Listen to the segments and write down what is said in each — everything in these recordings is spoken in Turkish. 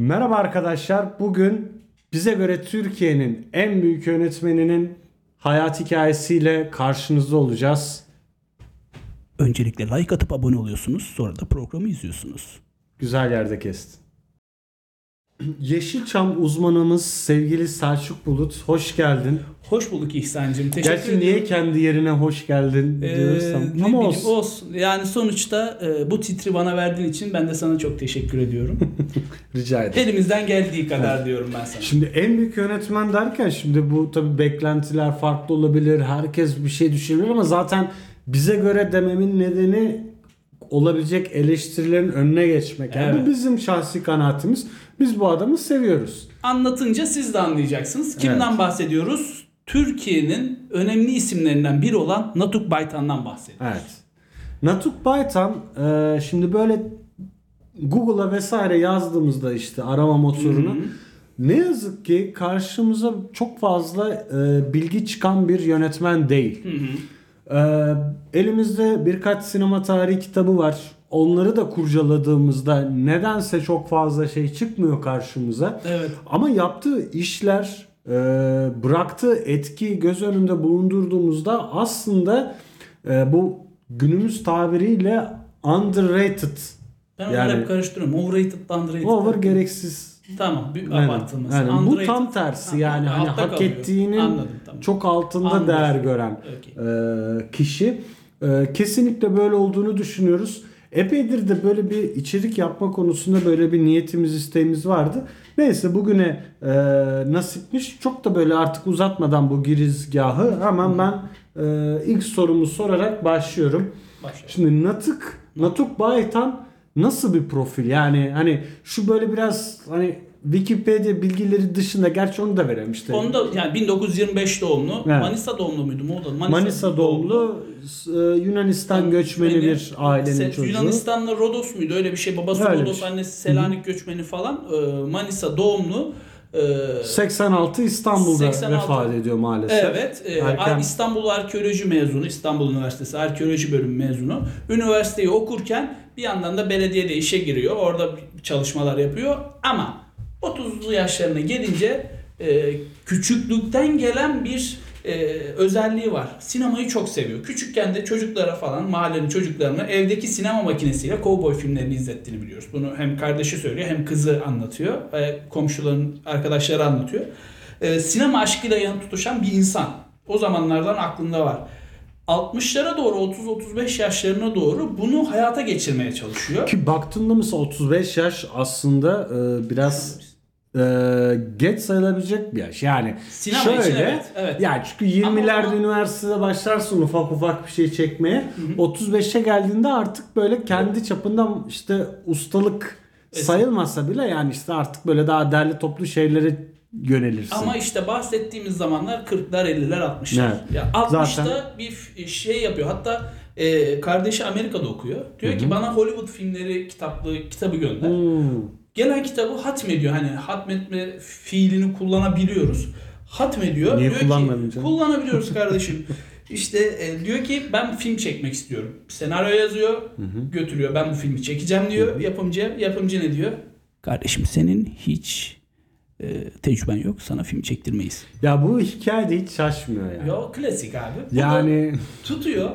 Merhaba arkadaşlar. Bugün bize göre Türkiye'nin en büyük yönetmeninin hayat hikayesiyle karşınızda olacağız. Öncelikle like atıp abone oluyorsunuz. Sonra da programı izliyorsunuz. Güzel yerde kestin. Yeşilçam uzmanımız sevgili Selçuk Bulut. Hoş geldin. Hoş bulduk İhsan'cığım. Teşekkür Gerçi ederim. niye kendi yerine hoş geldin Ee, diyorsam. ne Ama bileyim, olsun. olsun. Yani sonuçta e, bu titri bana verdiğin için ben de sana çok teşekkür ediyorum. Rica ederim. Elimizden geldiği kadar diyorum ben sana. Şimdi en büyük yönetmen derken şimdi bu tabii beklentiler farklı olabilir. Herkes bir şey düşünebilir ama zaten bize göre dememin nedeni olabilecek eleştirilerin önüne geçmek. Yani Evet. bu bizim şahsi kanaatimiz. Biz bu adamı seviyoruz. Anlatınca siz de anlayacaksınız. Kimden Evet. bahsediyoruz? Türkiye'nin önemli isimlerinden biri olan Natuk Baytan'dan bahsediyoruz. Evet. Natuk Baytan e, şimdi böyle Google'a vesaire yazdığımızda işte arama motorunu ne yazık ki karşımıza çok fazla e, bilgi çıkan bir yönetmen değil. Ee, elimizde birkaç sinema tarihi kitabı var. Onları da kurcaladığımızda nedense çok fazla şey çıkmıyor karşımıza. Evet. Ama yaptığı işler, e, bıraktığı etki göz önünde bulundurduğumuzda aslında e, bu günümüz tabiriyle underrated. Ben Yani- hep karıştırıyorum. Overrated, underrated. Over gereksiz. Tamam. Aynen, abartılması. aynen. Bu Underrated. tam tersi Ha, yani hani hak kalıyor. ettiğinin Anladım, tamam. çok altında Anladım. değer gören Okey. e, kişi. E, kesinlikle böyle olduğunu düşünüyoruz. Epeydir de böyle bir içerik yapma konusunda böyle bir niyetimiz isteğimiz vardı. Neyse bugüne e, nasipmiş. Çok da böyle artık uzatmadan bu girizgahı hemen ben e, ilk sorumu sorarak başlıyorum. Başla. Şimdi Natık, Natuk Baytan nasıl bir profil? Yani hani şu böyle biraz hani Wikipedia bilgileri dışında gerçi onu da verelim işte. Onu da yani 1925 doğumlu. Evet. Manisa doğumlu muydu? mu o da? Manisa, Manisa doğumlu e, Yunanistan göçmeni bir ailenin Se- çocuğu. Yunanistan'la Rodos muydu? Öyle bir şey. Babası Öyle Rodos, şey. annesi Selanik göçmeni falan. Ee, Manisa doğumlu. Ee, 86 İstanbul'da 86. vefat ediyor maalesef. Evet. e, Erken- İstanbul Arkeoloji mezunu. İstanbul Üniversitesi Arkeoloji bölümü mezunu. Üniversiteyi okurken bir yandan da belediyede işe giriyor. Orada çalışmalar yapıyor. Ama 30'lu yaşlarına gelince e, küçüklükten gelen bir e, özelliği var. Sinemayı çok seviyor. Küçükken de çocuklara falan mahallenin çocuklarına evdeki sinema makinesiyle kovboy filmlerini izlettiğini biliyoruz. Bunu hem kardeşi söylüyor hem kızı anlatıyor. E, komşuların arkadaşları anlatıyor. E, sinema aşkıyla yan tutuşan bir insan. O zamanlardan aklında var. 60'lara doğru 30-35 yaşlarına doğru bunu hayata geçirmeye çalışıyor. Ki baktığında mesela 35 yaş aslında e, biraz e, geç sayılabilecek bir yaş. Yani Sinema şöyle, için evet, evet. Yani çünkü 20'lerde Ama- üniversitede başlarsın ufak ufak bir şey çekmeye. 35'e geldiğinde artık böyle kendi çapında işte ustalık sayılmasa bile yani işte artık böyle daha derli toplu şeylere yönelirsin. Ama işte bahsettiğimiz zamanlar 40'lar 50'ler 60'lar. Evet. Ya 60'ta Zaten- bir şey yapıyor. Hatta e, kardeşi Amerika'da okuyor. Diyor ki bana Hollywood filmleri kitaplı kitabı gönder. Hmm. Gelen kitabı hatmediyor. Hani hatmetme fiilini kullanabiliyoruz. Hatmediyor. Niye diyor kullanmadın ki, canım? Kullanabiliyoruz kardeşim. İşte e, diyor ki ben film çekmek istiyorum. Senaryo yazıyor, götürüyor. Ben bu filmi çekeceğim diyor yapımcıya. Yapımcı ne diyor? Kardeşim senin hiç e, tecrüben yok. Sana film çektirmeyiz. Ya bu hikaye de hiç şaşmıyor yani. Ya klasik abi. Bu Yani tutuyor.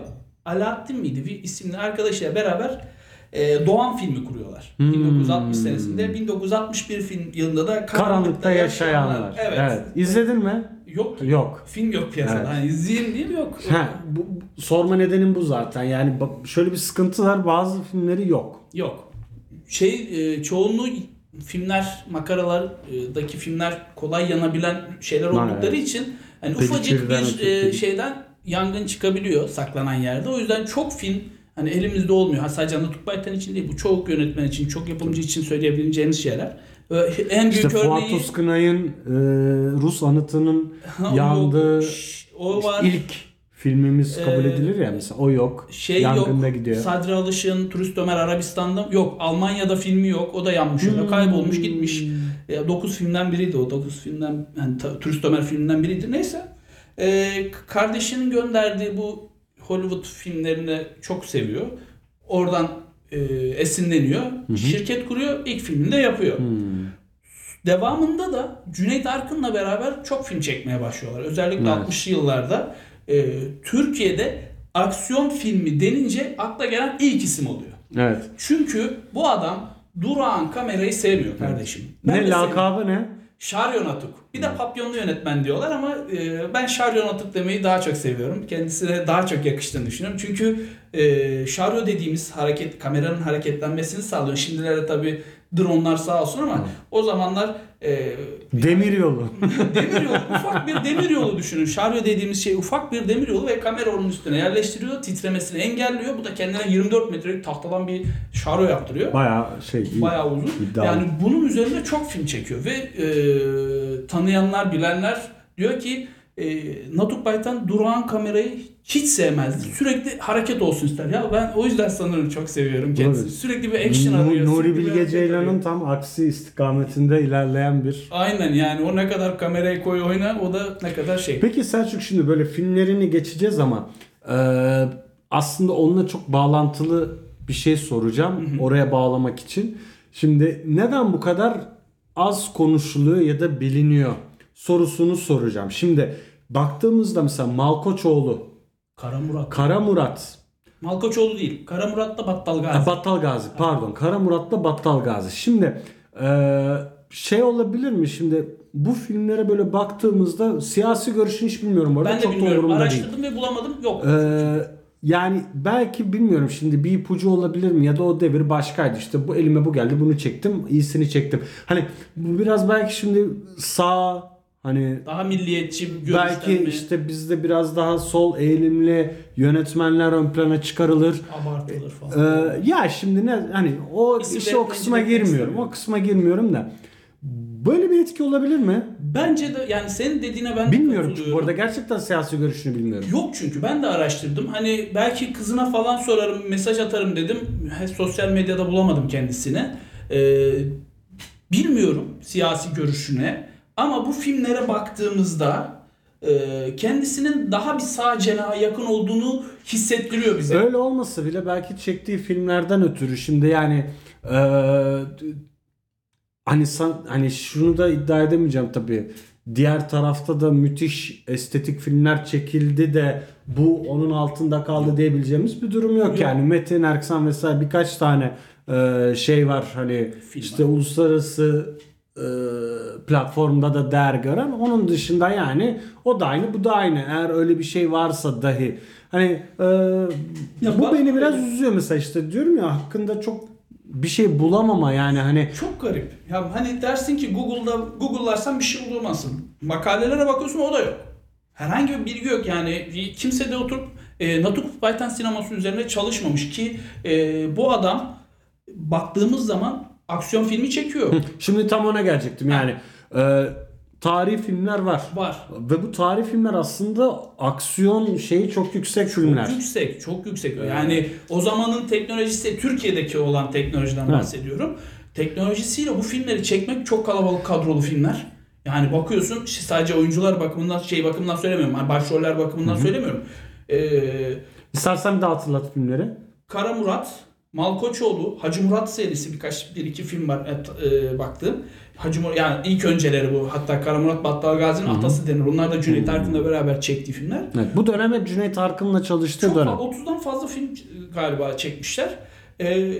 Alaaddin miydi bir isimli arkadaşıyla beraber e, Doğan filmi kuruyorlar. Hmm. 1960 senesinde. 1961 film yılında da karanlıkta yaşayanlar. Evet. evet. İzledin mi? Yok. Yok. Film yok piyasada. Evet. Hani izleyeyim mi yok? Ha, bu, sorma nedenim bu zaten. Yani bak- şöyle bir sıkıntı var. Bazı filmleri yok. Yok. Şey e, çoğunluğu filmler makaralardaki filmler kolay yanabilen şeyler oldukları evet. için hani ufacık bir e, şeyden yangın çıkabiliyor saklanan yerde. O yüzden çok film hani elimizde olmuyor. Ha, sadece Anadolu Baytan için değil bu çoğu yönetmen için, çok yapımcı için söyleyebileceğimiz şeyler. En büyük İşte Fuat örneği Tuzkınay'ın e, Rus anıtının yandığı o var. ilk filmimiz kabul Ee, edilir ya mesela o yok. şey Yangında yok. gidiyor. Sadri Alışık'ın Turist Ömer Arabistan'da yok. Almanya'da filmi yok. O da yanmış öyle. Hmm. Kaybolmuş gitmiş. 9 filmden biriydi o. 9 filmden yani Turist Ömer filminden biriydi. Neyse. Ee, kardeşinin gönderdiği bu Hollywood filmlerini çok seviyor. Oradan e, esinleniyor. Şirket kuruyor. ilk filmini de yapıyor. Hmm. Devamında da Cüneyt Arkın'la beraber çok film çekmeye başlıyorlar. Özellikle Evet. 60'lı yıllarda e, Türkiye'de aksiyon filmi denince akla gelen ilk isim oluyor. Evet. Çünkü bu adam durağan kamerayı sevmiyor kardeşim. Ben de ne sevmiyorum. lakabı ne? Şaryon Atuk. Bir de papyonlu yönetmen diyorlar ama e, ben Şaryon Atuk demeyi daha çok seviyorum. Kendisine daha çok yakıştığını düşünüyorum. Çünkü e, şaryo dediğimiz hareket, kameranın hareketlenmesini sağlıyor. Şimdilerde tabi dronlar sağ olsun ama o zamanlar e, Demir yolu. demir yolu, ufak bir demir yolu düşünün. Şaryo dediğimiz şey ufak bir demir yolu ve kamera onun üstüne yerleştiriyor. Titremesini engelliyor. Bu da kendine 24 metrelik tahtadan bir şaryo yaptırıyor. Bayağı şey. Bayağı uzun. İddialı. Yani bunun üzerinde çok film çekiyor ve e, tanıyanlar, bilenler diyor ki e, Natuk Baytan durağan kamerayı hiç sevmezdi. Sürekli hareket olsun ister. Ya ben o yüzden sanırım çok seviyorum kendisini. Sürekli bir action Nu- arıyor. Nuri Bilge Ceylan'ın tam aksi istikametinde ilerleyen bir Aynen yani o ne kadar kamerayı koy oyna o da ne kadar şey. Peki Selçuk şimdi böyle filmlerini geçeceğiz ama e, aslında onunla çok bağlantılı bir şey soracağım oraya bağlamak için. Şimdi neden bu kadar az konuşuluyor ya da biliniyor sorusunu soracağım. Şimdi baktığımızda mesela Malkoçoğlu, Kara Murat. Kara Murat, Malkoçoğlu değil. Kara Murat'la Battal Gazi. Ha, Battal Gazi pardon. Kara Murat'la Battal Gazi. Şimdi e, şey olabilir mi şimdi bu filmlere böyle baktığımızda siyasi görüşünü hiç bilmiyorum bu arada. ben de Çok bilmiyorum. umurumda değil. Araştırdım ve bulamadım. Yok. Ee, yani belki bilmiyorum şimdi bir ipucu olabilir mi ya da o devir başkaydı işte bu elime bu geldi bunu çektim iyisini çektim. Hani bu biraz belki şimdi sağ hani Daha milliyetçi bir görüşten belki mi? işte bizde biraz daha sol eğilimli yönetmenler ön plana çıkarılır. abartılır falan. Ee, ya şimdi ne hani o İsim işte o kısma girmiyorum. O kısma girmiyorum da. Böyle bir etki olabilir mi? Bence de yani senin dediğine ben de Bilmiyorum katılıyorum. bu arada gerçekten siyasi görüşünü bilmiyorum. Yok çünkü ben de araştırdım. Hani belki kızına falan sorarım, mesaj atarım dedim. He, Sosyal medyada bulamadım kendisini. Ee, bilmiyorum siyasi görüşüne. Ama bu filmlere baktığımızda e, kendisinin daha bir sağ cenaha yakın olduğunu hissettiriyor bize. Öyle olmasa bile belki çektiği filmlerden ötürü şimdi yani eee, hani san, hani şunu da iddia edemeyeceğim tabii. Diğer tarafta da müthiş estetik filmler çekildi de bu onun altında kaldı diyebileceğimiz bir durum yok, Yok. yani. Metin Erksan vesaire birkaç tane eee, şey var hani Film işte uluslararası eee, platformda da değer gören onun dışında yani o da aynı bu da aynı eğer öyle bir şey varsa dahi hani eee, Ya bu bak- beni biraz üzüyor mesela işte diyorum ya hakkında çok bir şey bulamama yani hani Çok garip. Ya hani dersin ki Google'da Google'larsan bir şey bulamazsın. Makalelere bakıyorsun o da yok. Herhangi bir bilgi yok yani kimse de oturup e, Natuk Baytan sineması üzerine çalışmamış ki e, bu adam baktığımız zaman aksiyon filmi çekiyor. şimdi tam ona gelecektim yani eee tarihi filmler var Var. ve bu tarihi filmler aslında aksiyon şeyi çok yüksek filmler. Çok yüksek, çok yüksek. Yani o zamanın teknolojisi, Türkiye'deki olan teknolojiden Evet. bahsediyorum. Teknolojisiyle bu filmleri çekmek çok kalabalık kadrolu filmler. Yani bakıyorsun sadece oyuncular bakımından şey bakımından söylemiyorum. Yani başroller bakımından söylemiyorum. Ee, İstersen bir daha hatırlat filmleri. Kara Murat, Malkoçoğlu, Hacı Murat serisi birkaç bir iki film var e, baktım. Hacı Murat yani ilk önceleri bu. Hatta Kara Murat Battal Gazi'nin atası denir. Onlar da Cüneyt Arkın'la beraber çektiği filmler. Evet, bu dönem hep Cüneyt Arkın'la çalıştığı Çok dönem. fa- 30'dan fazla film e, galiba çekmişler. Ee,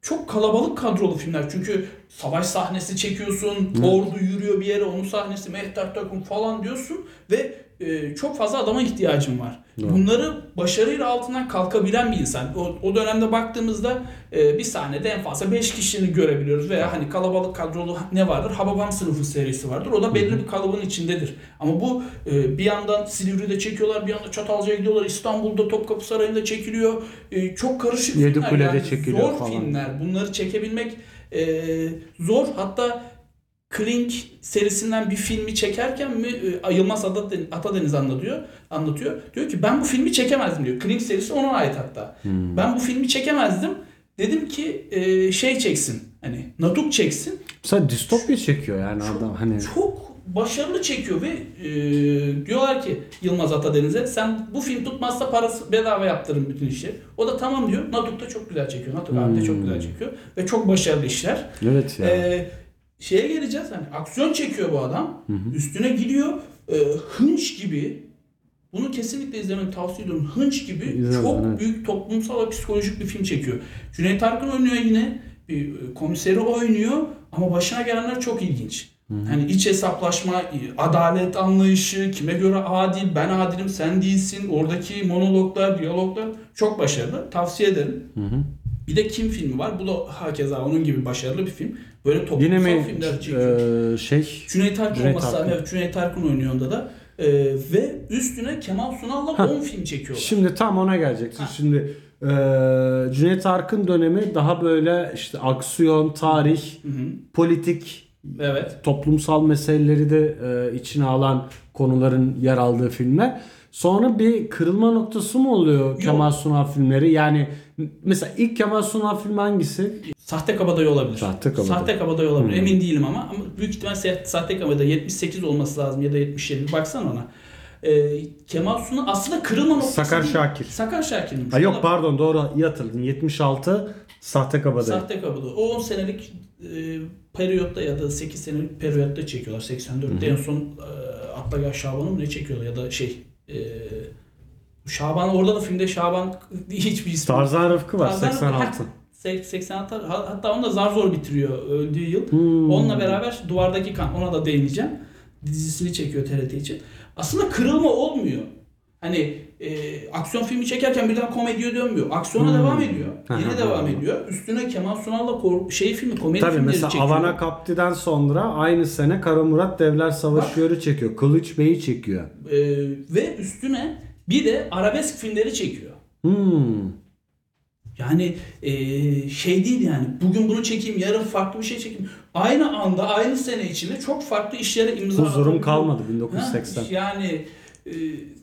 çok kalabalık kadrolu filmler. Çünkü savaş sahnesi çekiyorsun, ordu yürüyor bir yere, onun sahnesi, mehter takım falan diyorsun ve e, çok fazla adama ihtiyacın var. Doğru. Bunları başarıyla altından kalkabilen bir insan. O, o dönemde baktığımızda e, bir sahnede en fazla 5 kişini görebiliyoruz veya hani kalabalık kadrolu ne vardır? Hababam sınıfı serisi vardır. O da belli bir kalıbın içindedir. Ama bu e, bir yandan Silivri'de çekiyorlar, bir yandan Çatalca'ya gidiyorlar, İstanbul'da Topkapı Sarayı'nda çekiliyor. E, çok karışık Yedikule'de filmler. çekiliyor zor falan. filmler. Bunları çekebilmek e, zor. Hatta Klink serisinden bir filmi çekerken mi e, Yılmaz Atadeniz, Atadeniz anlatıyor. Anlatıyor. Diyor ki ben bu filmi çekemezdim diyor. Klink serisi ona ait hatta. Hmm. Ben bu filmi çekemezdim. Dedim ki e, şey çeksin. Hani Natuk çeksin. Mesela distopya çekiyor yani adam hani. Çok başarılı çekiyor ve e, diyorlar ki Yılmaz Atadeniz'e sen bu film tutmazsa parası bedava yaptırın bütün işi. O da tamam diyor. Natuk da çok güzel çekiyor. Natuk abi de çok güzel çekiyor. Ve çok başarılı işler. Evet ya. Ee, şeye geleceğiz. Hani aksiyon çekiyor bu adam. Üstüne gidiyor. E, hınç gibi bunu kesinlikle izlemeni tavsiye ediyorum. Hınç gibi İzlemedim, çok evet. büyük toplumsal ve psikolojik bir film çekiyor. Cüneyt Arkın oynuyor yine. Bir e, komiseri oynuyor ama başına gelenler çok ilginç. Hani iç hesaplaşma, e, adalet anlayışı, kime göre adil, ben adilim, sen değilsin. Oradaki monologlar, diyaloglar çok başarılı. Tavsiye ederim. Bir de Kim filmi var. Bu da hakeza onun gibi başarılı bir film. Böyle toplumsal Yine mi filmler çekiyor. e, şey Cüneyt Arkın Cüneyt olması. Arkın. Evet Cüneyt Arkın oynuyor onda da. Ee, ve üstüne Kemal Sunal'la Ha. 10 film çekiyorlar. Şimdi tam ona geleceksin. Ha. Şimdi e, Cüneyt Arkın dönemi daha böyle işte aksiyon, tarih, Hı hı. politik, Evet. toplumsal meseleleri de e, içine alan konuların yer aldığı filmler. Sonra bir kırılma noktası mı oluyor Kemal Sunal filmleri? Yani mesela ilk Kemal Sunal filmi hangisi? Sahte Kabadayı olabilir. Sahte Kabadayı. Sahte Kabadayı olabilir. Hmm. Emin değilim ama. Ama büyük ihtimal Sahte, Kabadayı 78 olması lazım ya da 77. Bir baksana ona. Ee, Kemal Sunal aslında kırılma noktası Sakar değil. Şakir. Sakar Şakir'miş. Ha yok O da- pardon doğru iyi hatırladın. 76 Sahte Kabadayı. Sahte Kabadayı. O 10 senelik e, periyotta ya da 8 senelik periyotta çekiyorlar. 84'te en son e, Atla Şaban'ı mı ne çekiyorlar ya da şey e, Şaban orada da filmde Şaban hiçbir ismi. Tarzan Rıfkı var Tarzan- 86. Ha, 86 ha- hatta onu da zar zor bitiriyor öldüğü yıl. Hmm. Onunla beraber Duvardaki Kan ona da değineceğim. Dizisini çekiyor TRT için. Aslında kırılma olmuyor. Hani e, aksiyon filmi çekerken birden komediye dönmüyor. Aksiyona Hmm. devam ediyor. Yine devam ediyor. Üstüne Kemal Sunal'la kor- şey filmi komedi Tabii filmleri mesela çekiyor. Avana Kapti'den sonra aynı sene Kara Murat Devler Savaşıyor'u çekiyor. Kılıç Bey'i çekiyor. E, ve üstüne bir de arabesk filmleri çekiyor. Hmm. Yani e, şey değil yani bugün bunu çekeyim yarın farklı bir şey çekeyim. Aynı anda aynı sene içinde çok farklı işlere imza Huzurum kalmadı Ha, 1980. yani e,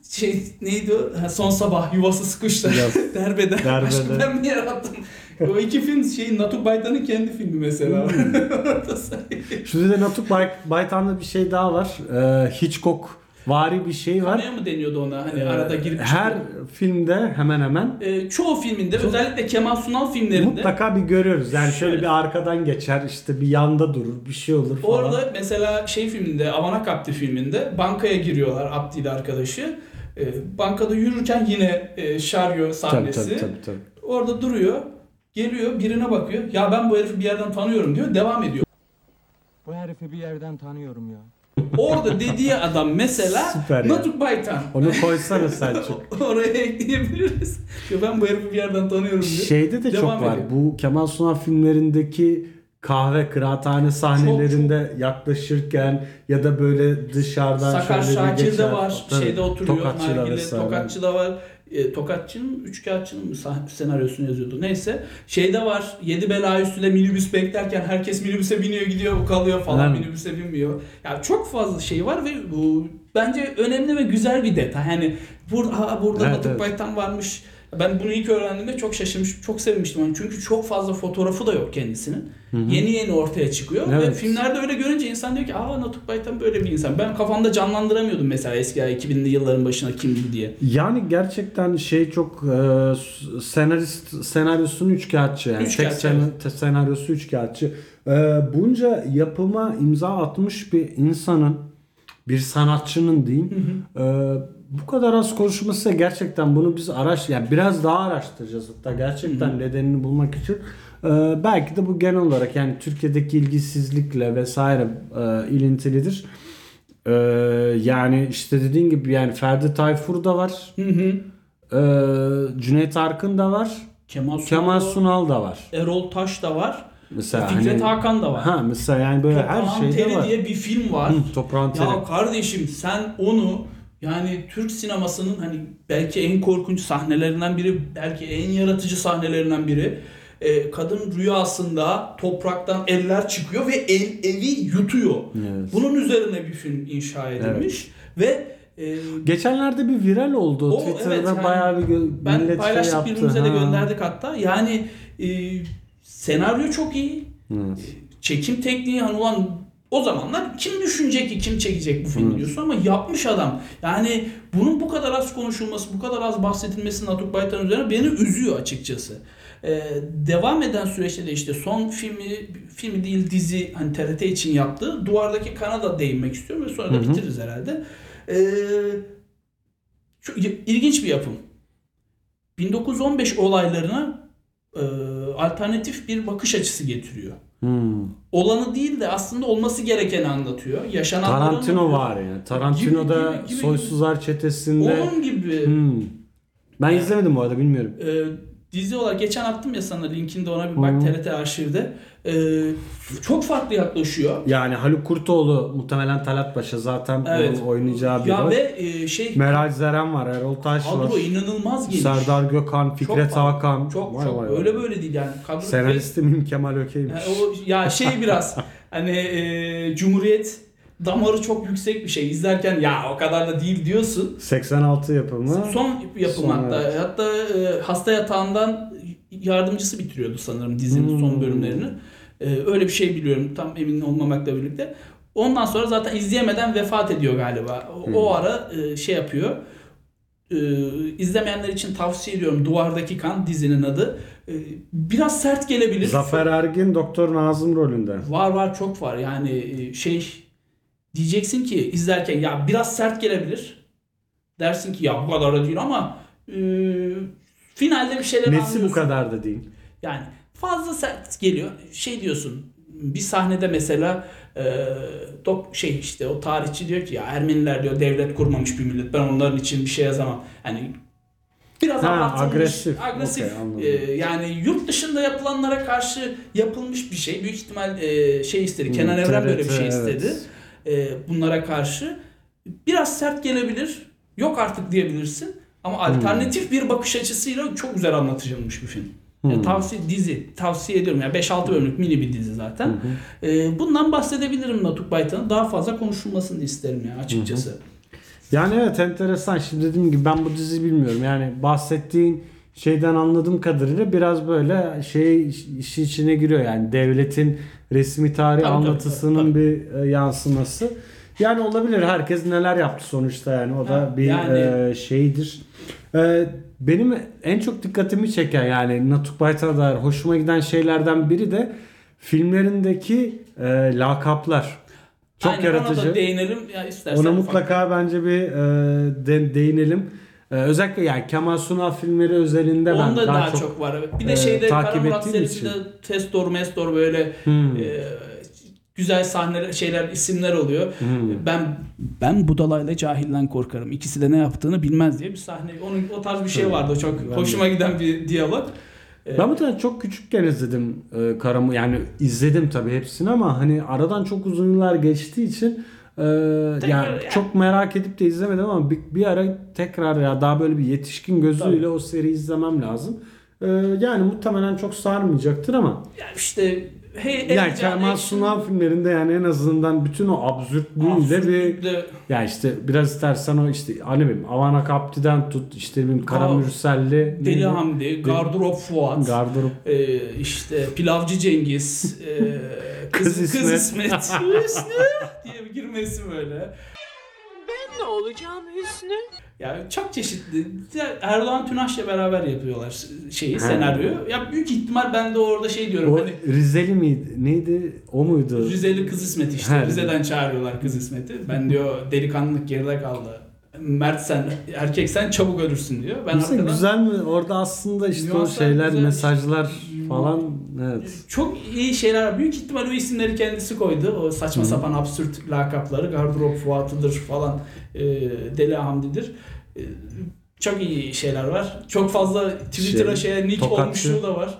şey neydi o? Ha, son sabah kuşlar. Yaz. Derbeder. Derbeder. Ben mi yarattım? o iki film şey Natuk Baytan'ın kendi filmi mesela. Hmm. Şimdi de Natuk Bay- Baytan'da bir şey daha var. Ee, Hitchcock vari bir şey var. Kamera mı deniyordu ona? Hani Ee, arada girip Her çıkıyor. filmde hemen hemen E, çoğu filminde özellikle Kemal Sunal filmlerinde mutlaka bir görüyoruz. Yani şöyle Şöyle. bir arkadan geçer işte bir yanda durur bir şey olur falan. Orada mesela şey filminde Avana Kapti filminde bankaya giriyorlar Abdi ile arkadaşı. E, bankada yürürken yine e, şaryo tabii, sahnesi. tabii, tabii, tabii. Orada duruyor. Geliyor birine bakıyor. Ya ben bu herifi bir yerden tanıyorum diyor. Devam ediyor. Bu herifi bir yerden tanıyorum ya. Orada dediği adam mesela Süper ya. Natuk Baytan. Onu koysana Selçuk. Oraya ekleyebiliriz. Ya ben bu herifi bir yerden tanıyorum diyor. Şeyde de Devam çok var. ediyor. Bu Kemal Sunal filmlerindeki kahve kıraathane sahnelerinde yaklaşırken ya da böyle dışarıdan Sakar şöyle bir Şakir'de geçer. var. Tabii, Şeyde oturuyor. Tokatçı'da Nargile, vesaire. Tokatçı'da var. E, Tokatçı'nın, Üçkağıtçı'nın senaryosunu yazıyordu. Neyse. Şeyde var. Yedi bela üstüne minibüs beklerken herkes minibüse biniyor gidiyor kalıyor falan Evet. minibüse binmiyor. Ya çok fazla şey var ve bu bence önemli ve güzel bir detay. Yani burada aa, burada Evet, Batık evet. Baytan varmış. Ben bunu ilk öğrendiğimde çok şaşırmış, çok sevinmiştim. Yani çünkü çok fazla fotoğrafı da yok kendisinin. Yeni yeni ortaya çıkıyor ve Evet. filmlerde öyle görünce insan diyor ki aa Natuk Baytan böyle bir insan. Ben kafamda canlandıramıyordum mesela eski 2000'li yılların başına kimdi diye. Yani gerçekten şey çok e, senarist senaryosunun üç kağıtçı yani Üçkağıtçı, tek sen- senaryosu üç kağıtçı. E, bunca yapıma imza atmış bir insanın bir sanatçının diyeyim e, bu kadar az konuşması gerçekten bunu biz araş yani biraz daha araştıracağız hatta gerçekten nedenini bulmak için E, belki de bu genel olarak yani Türkiye'deki ilgisizlikle vesaire e, ilintilidir. E, yani işte dediğin gibi yani Ferdi Tayfur da var. Hı hı. Ee, Cüneyt Arkın da var. Kemal Sunal, Kemal Sunal da var. Erol Taş da var. Mesela Fikret hani, Hakan da var. Ha mesela yani böyle Toprağın her şeyde Teri var. diye bir film var. Hı, Toprağın teri. Ya kardeşim sen onu yani Türk sinemasının hani belki en korkunç sahnelerinden biri, belki en yaratıcı sahnelerinden biri. Ee, kadın rüyasında topraktan eller çıkıyor ve el, evi yutuyor. Evet. Bunun üzerine bir film inşa edilmiş ve e, Geçenlerde bir viral oldu. O, Twitter'da evet, yani bayağı bir gö- ben şey paylaştık yaptı. birbirimize de gönderdik hatta. Yani e, senaryo çok iyi. Evet. çekim tekniği hani ulan o zamanlar kim düşünecek ki kim çekecek bu filmi diyorsun ama yapmış adam. Yani bunun bu kadar az konuşulması, bu kadar az bahsedilmesi Natuk Baytan üzerine beni üzüyor açıkçası. Ee, devam eden süreçte de işte son filmi filmi değil dizi hani TRT için yaptığı Duvardaki Kana da değinmek istiyorum ve sonra da bitiririz herhalde. Ee, çok ilginç bir yapım. 1915 olaylarına e, alternatif bir bakış açısı getiriyor. Hmm. Olanı değil de aslında olması gerekeni anlatıyor. Yaşananları Tarantino var ya. Tarantino'da Gibi, gibi, gibi. Soysuzlar Çetesi'nde. Onun gibi Hmm. Ben izlemedim bu arada bilmiyorum. e, dizi olarak geçen attım ya sana linkinde ona bir bak. TRT arşivde. E, çok farklı yaklaşıyor. Yani Haluk Kurtoğlu muhtemelen Talat Paşa zaten Evet. oynayacağı bir Ya rol. ve e, şey Meral Zeren var, Erol Taş var. kadro inanılmaz geniş. Serdar Gökhan, Çok Fikret fazla. Hakan. Çok Vay çok vay vay. öyle böyle değil yani. Kadro Senaristim Kemal Ökey'miş. Yani o ya şey biraz hani e, Cumhuriyet damarı çok yüksek bir şey. İzlerken ya o kadar da değil diyorsun. 86 yapımı. Son yapım Son, hatta. evet. Hatta e, hasta yatağından yardımcısı bitiriyordu sanırım dizinin son Hmm. bölümlerini. E, öyle bir şey biliyorum tam emin olmamakla birlikte. Ondan sonra zaten izleyemeden vefat ediyor galiba. O, Hmm. o ara e, şey yapıyor. E, izlemeyenler için tavsiye ediyorum. Duvardaki Kan dizinin adı. E, biraz sert gelebilir. Zafer Ergin Doktor Nazım rolünde. Var var çok var. Yani e, şey diyeceksin ki izlerken ya biraz sert gelebilir. Dersin ki ya bu kadar da değil ama e, finalde bir şeyler Nesi bu anlıyorsun. kadar da değil. Yani fazla sert geliyor. Şey diyorsun bir sahnede mesela e, dok şey işte o tarihçi diyor ki ya Ermeniler diyor devlet kurmamış bir millet. Ben onların için bir şey yazamam. Yani biraz Ha, abartılmış, agresif. agresif. Anladım. e, yani yurt dışında yapılanlara karşı yapılmış bir şey. Büyük ihtimal e, şey istedi. Hmm, Kenan Evren böyle bir şey evet. E, bunlara karşı biraz sert gelebilir. Yok artık diyebilirsin. Ama Hmm. alternatif bir bakış açısıyla çok güzel anlatılmış bir film. Hmm. tavsiye dizi tavsiye ediyorum ya 5-6 bölümlük mini bir dizi zaten. Ee, bundan bahsedebilirim Natuk Baytan'ın. Daha fazla konuşulmasını isterim ya açıkçası. Yani evet enteresan. Şimdi dediğim gibi ben bu diziyi bilmiyorum. Yani bahsettiğin şeyden anladığım kadarıyla biraz böyle şey işi içine giriyor. Yani devletin resmi tarih Tabii, tabii, anlatısının tabii, bir e, yansıması. Yani olabilir. Herkes neler yaptı sonuçta yani. O da Ha, bir yani- e, şeydir. E, benim en çok dikkatimi çeken yani Natuk Baytar'a dair hoşuma giden şeylerden biri de filmlerindeki e, lakaplar. Çok Aynen, yaratıcı. Ona da değinelim ya istersen. Ona mutlaka bence bir e, de- değinelim. E, özellikle yani Kemal Sunal filmleri özelinde ben Onda daha, daha, çok, çok, var. evet. Bir de e, şeyde takip Kara Murat serisinde için. Testor, Mestor böyle Hmm. e, güzel sahneler, şeyler, isimler oluyor. Hmm. Ben ben budalayla cahilden korkarım. İkisi de ne yaptığını bilmez diye bir sahne. Onun o tarz bir şey Evet. vardı. Çok Ben hoşuma giden bir diyalog. E, Ben bu tane çok küçükken izledim e, Karamı yani izledim tabii hepsini ama hani aradan çok uzun yıllar geçtiği için e, yani yani. çok merak edip de izlemedim ama bir, bir ara tekrar ya daha böyle bir yetişkin gözüyle Tabii. o seriyi izlemem lazım. E, yani muhtemelen çok sarmayacaktır ama yani işte hey, yani heyecan, Kemal action, Sunal filmlerinde yani en azından bütün o absürtlüğüyle bir absürtlükle- ya işte biraz istersen o işte hani benim Avana Kapti'den tut işte benim Kara Aa, Mürselli Deli neydi? Hamdi, Gardırop Fuat, Gardırop e, işte Pilavcı Cengiz, e, kız, Kız kız, İsmet. İsmet, Hüsnü diye bir girmesi böyle. Ne olacağım Hüsnü? Yani çok çeşitli. Erdoğan Tünaş'la beraber yapıyorlar şeyi, Ha. senaryoyu. Ya büyük ihtimal ben de orada şey diyorum O hani Rizeli miydi? Neydi? O muydu? Rizeli kız İsmet işte. Ha, Rize'den çağırıyorlar kız İsmet'i. Ben diyor delikanlılık geride kaldı. Mert sen erkek sen çabuk ölürsün diyor. Ben Mesela arkadan güzel mi? Orada aslında işte o şeyler, mesajlar falan evet. Çok iyi şeyler var. Büyük ihtimal o isimleri kendisi koydu. O saçma sapan absürt lakapları. Gardırop Fuat'ıdır falan. E, Deli Hamdi'dir. E, çok iyi şeyler var. Çok fazla Twitter'a Şey, şeye nick Tokatçı. olmuşluğu da var.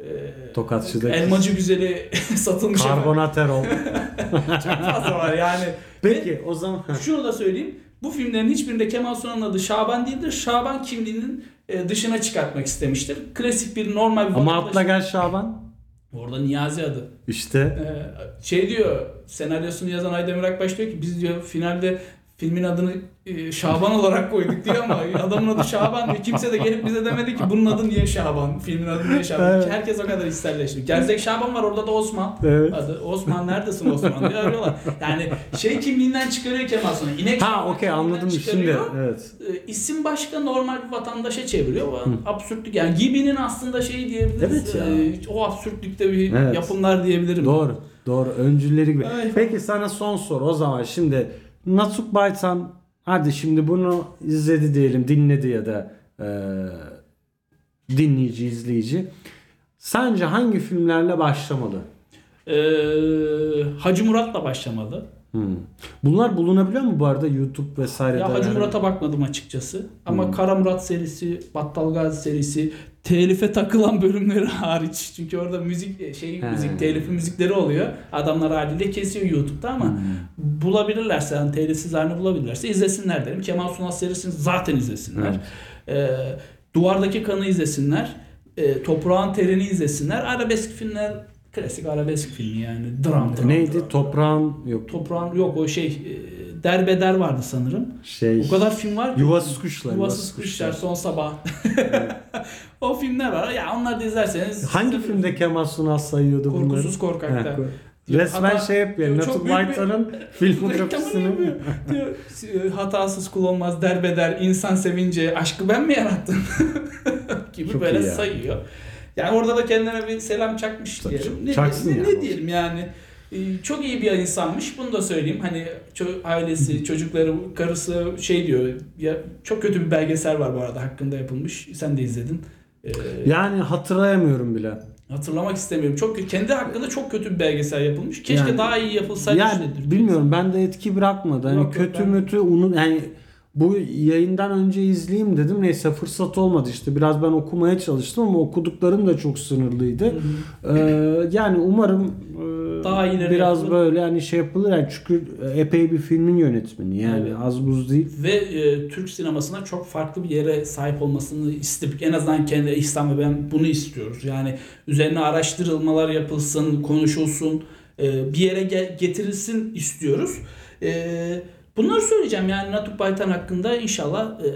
E, Tokatçı'daki. Elmacı güzeli satılmış. ama Karbonat Erol. Çok fazla var yani. Peki o zaman Şunu da söyleyeyim. Bu filmlerin hiçbirinde Kemal Sunal'ın adı Şaban değildir. Şaban kimliğinin e, dışına çıkartmak istemiştir. Klasik bir normal bir ama atla gel Şaban. Orada Niyazi adı. İşte Ee, şey diyor senaryosunu yazan Aydemir Akbaş diyor ki biz diyor finalde filmin adını e, Şaban olarak koyduk diyor ama adamın adı Şaban diyor. Kimse de gelip bize demedi ki bunun adı niye Şaban? Filmin adı niye Şaban? Evet. Herkes o kadar isterleşti. Gerzek Şaban var orada da Osman. Evet. Adı Osman neredesin Osman diye arıyorlar. Yani şey kimliğinden çıkarıyor Kemal Sunal. İnek Ha okey anladım şimdi. Evet. E, isim başka normal bir vatandaşa çeviriyor. O absürtlük yani Gibi'nin aslında şeyi diyebiliriz. Evet ya. e, o absürtlükte bir Evet. yapımlar diyebilirim. Doğru. Doğru. Öncülleri gibi. Ay. Peki sana son soru o zaman. Şimdi Natuk Baytan hadi şimdi bunu izledi diyelim, dinledi ya da e, dinleyici, izleyici. Sence hangi filmlerle başlamalı? Ee, Hacı Murat'la başlamalı. Hmm. Bunlar bulunabiliyor mu bu arada YouTube vesairede? Ya Hacı Murat'a bakmadım açıkçası. Ama Hmm. Kara Murat serisi, Battal Gazi serisi, telife takılan bölümleri hariç. Çünkü orada müzik şey He. müzik telifi müzikleri oluyor. Adamlar haliyle kesiyor YouTube'da ama Hmm. bulabilirlerse yani telifsiz halini bulabilirlerse izlesinler derim. Kemal Sunal serisini zaten izlesinler. Ee, Duvardaki Kanı izlesinler. Ee, Toprağın Terini izlesinler. Arabesk filmler klasik arabesk filmi yani. Dram, dram Neydi? dram. Toprağın yok. Toprağın yok o şey e, Derbeder vardı sanırım. Şey. O kadar film var ki. Yuvasız Kuşlar. Yuvasız Kuşlar, Son Sabah. o filmler var. Ya onlar da izlerseniz. Hangi filmde Kemal Sunal sayıyordu bunları? Korkusuz Korkak'ta. Ko- Resmen Hata- şey yapıyor. Baytan'ın Reklamını filmografisini. Diyor, e, hatasız kul olmaz derbeder insan sevince aşkı ben mi yarattım gibi Çok böyle sayıyor. Yani orada da kendine bir selam çakmış Tabii diyelim. Ne, çaksın ne, yani. ne diyelim yani. E, Çok iyi bir insanmış. Bunu da söyleyeyim. Hani ço- ailesi, çocukları, karısı şey diyor. Ya çok kötü bir belgesel var bu arada hakkında yapılmış. Sen de izledin. E, Yani hatırlayamıyorum bile. hatırlamak istemiyorum. Çok kö- kendi hakkında çok kötü bir belgesel yapılmış. Keşke Yani- daha iyi yapılsaydı. Yani bilmiyorum ben de etki bırakmadı. Hani Yok, yok, kötü ben- mütü onu yani bu yayından önce izleyeyim dedim. Neyse fırsat olmadı işte. Biraz ben okumaya çalıştım ama okuduklarım da çok sınırlıydı. Ee, yani umarım e, Daha iyileri biraz yapılır. böyle hani şey yapılır. Yani çünkü epey bir filmin yönetmeni. Yani Evet. az buz değil. ve e, Türk sinemasına çok farklı bir yere sahip olmasını isteyip en azından kendi İhsan ve ben bunu istiyoruz. Yani üzerine araştırılmalar yapılsın, konuşulsun, e, bir yere ge- getirilsin istiyoruz. E, bunları söyleyeceğim yani Natuk Baytan hakkında inşallah e,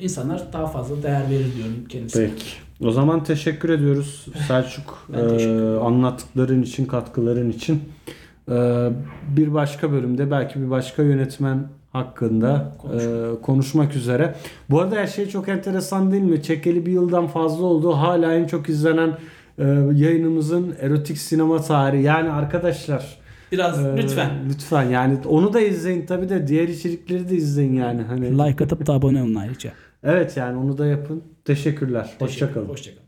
insanlar daha fazla değer verir diyorum kendisine. Peki. O zaman teşekkür ediyoruz Selçuk teşekkür e, anlattıkların için, katkıların için. E, bir başka bölümde belki bir başka yönetmen hakkında e, konuşmak üzere. Bu arada her şey çok enteresan değil mi? Çekeli bir yıldan fazla oldu. Hala en çok izlenen e, yayınımızın erotik sinema tarihi. Yani arkadaşlar Biraz e, lütfen lütfen yani onu da izleyin tabi de diğer içerikleri de izleyin yani hani. like atıp da abone olun ayrıca. Evet yani onu da yapın. Teşekkürler. Hoşçakalın. Hoşçakalın.